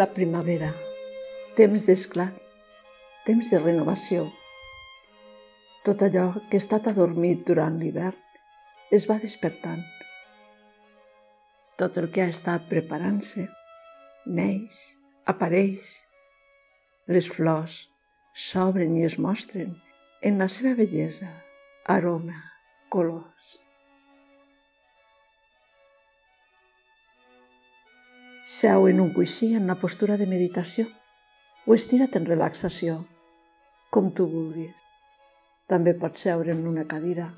La primavera, temps d'esclat, temps de renovació. Tot allò que ha estat adormit durant l'hivern es va despertant. Tot el que ha estat preparant-se neix, apareix. Les flors s'obren i es mostren en la seva bellesa, aroma, colors. Seu en un coixí en la postura de meditació o estira't en relaxació, com tu vulguis. També pots seure en una cadira,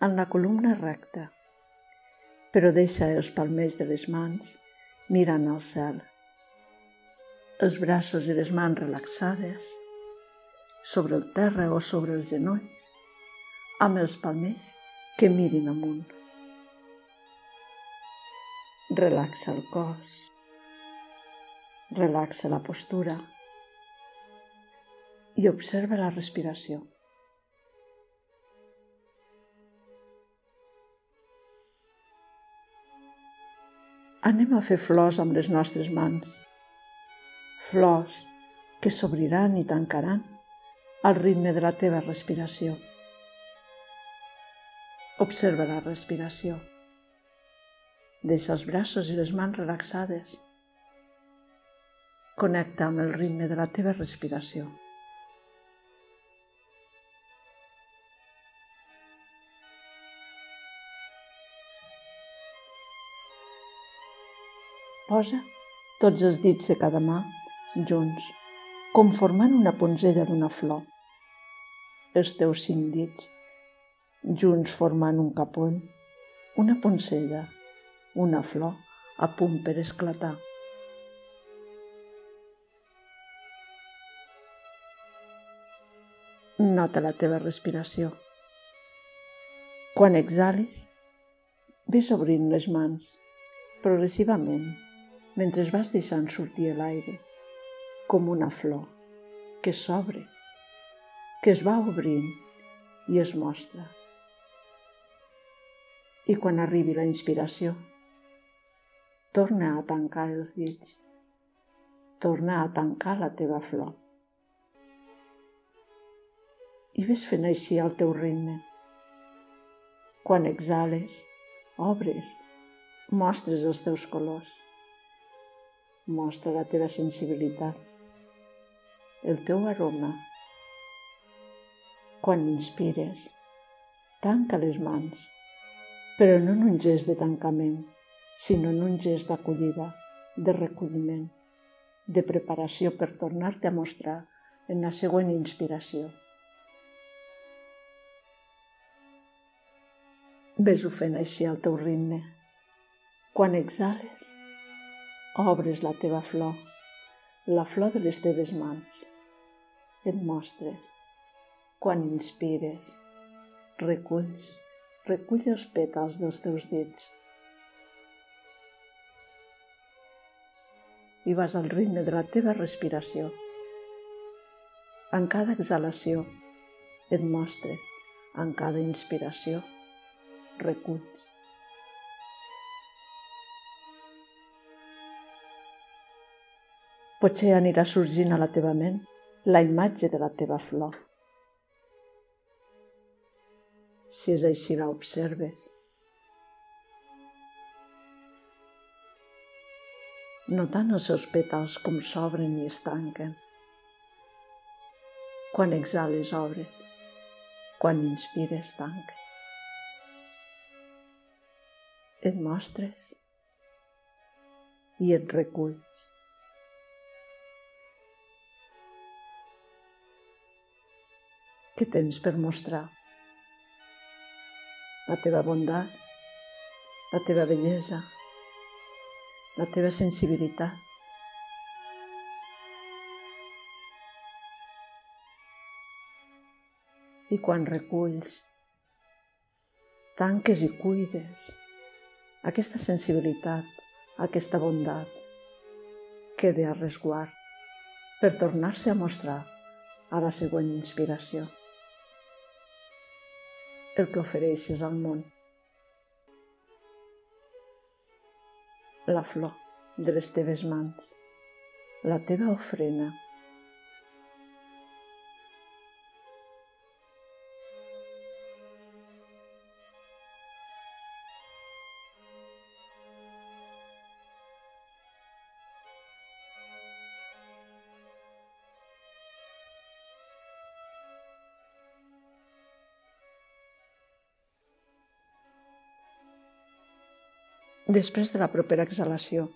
en la columna recta, però deixa els palmells de les mans mirant al cel. Els braços i les mans relaxades, sobre el terra o sobre els genolls, amb els palmells que mirin amunt. Relaxa el cos, Relaxa la postura i observa la respiració. Anem a fer flors amb les nostres mans. Flors que s'obriran i tancaran al ritme de la teva respiració. Observa la respiració. Deixa els braços i les mans relaxades Connecta amb el ritme de la teva respiració. Posa tots els dits de cada mà junts, com formant una ponzella d'una flor. Els teus cinc dits, junts formant un capoll, una poncella, una flor a punt per esclatar. Nota la teva respiració. Quan exhalis, ves obrint les mans progressivament mentre vas deixant sortir l'aire com una flor que s'obre, que es va obrint i es mostra. I quan arribi la inspiració, torna a tancar els dits, torna a tancar la teva flor i ves fent així al teu ritme. Quan exhales, obres, mostres els teus colors. Mostra la teva sensibilitat, el teu aroma. Quan inspires, tanca les mans, però no en un gest de tancament, sinó en un gest d'acollida, de recolliment, de preparació per tornar-te a mostrar en la següent inspiració. Ves-ho fent així al teu ritme. Quan exhales, obres la teva flor, la flor de les teves mans. Et mostres. Quan inspires, reculls, recull els pètals dels teus dits. I vas al ritme de la teva respiració. En cada exhalació et mostres, en cada inspiració reculls. Potser anirà sorgint a la teva ment la imatge de la teva flor. Si és així, la observes. Notant els seus pètals com s'obren i es tanquen. Quan exhales, obres. Quan inspires, tanques et mostres i et reculls. Què tens per mostrar? La teva bondat, la teva bellesa, la teva sensibilitat. I quan reculls, tanques i cuides aquesta sensibilitat, aquesta bondat, quede a resguard per tornar-se a mostrar a la següent inspiració. El que ofereixes al món. La flor de les teves mans. la teva ofrena. Després de la propera exhalació,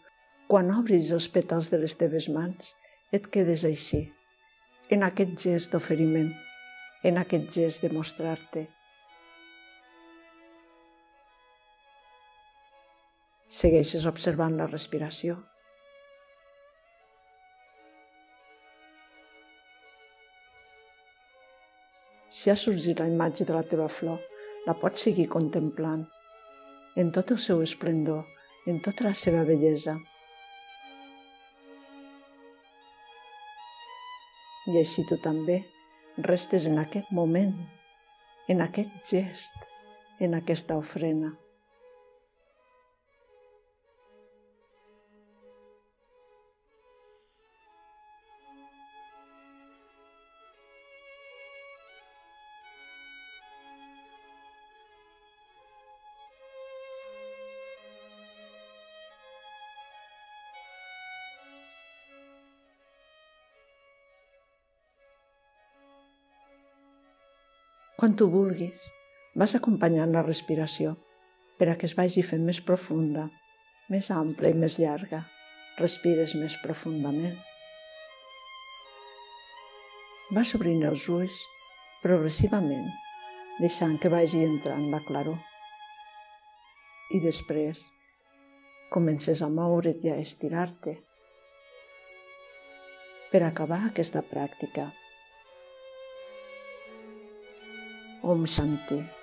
quan obris els pètals de les teves mans, et quedes així, en aquest gest d'oferiment, en aquest gest de mostrar-te. Segueixes observant la respiració. Si ha sorgit la imatge de la teva flor, la pots seguir contemplant en tot el seu esplendor, en tota la seva bellesa. I així tu també restes en aquest moment, en aquest gest, en aquesta ofrena. Quan tu vulguis, vas acompanyant la respiració per a que es vagi fent més profunda, més ampla i més llarga. Respires més profundament. Vas obrint els ulls progressivament, deixant que vagi entrant la claror. I després comences a moure't i a estirar-te per acabar aquesta pràctica Om शांति।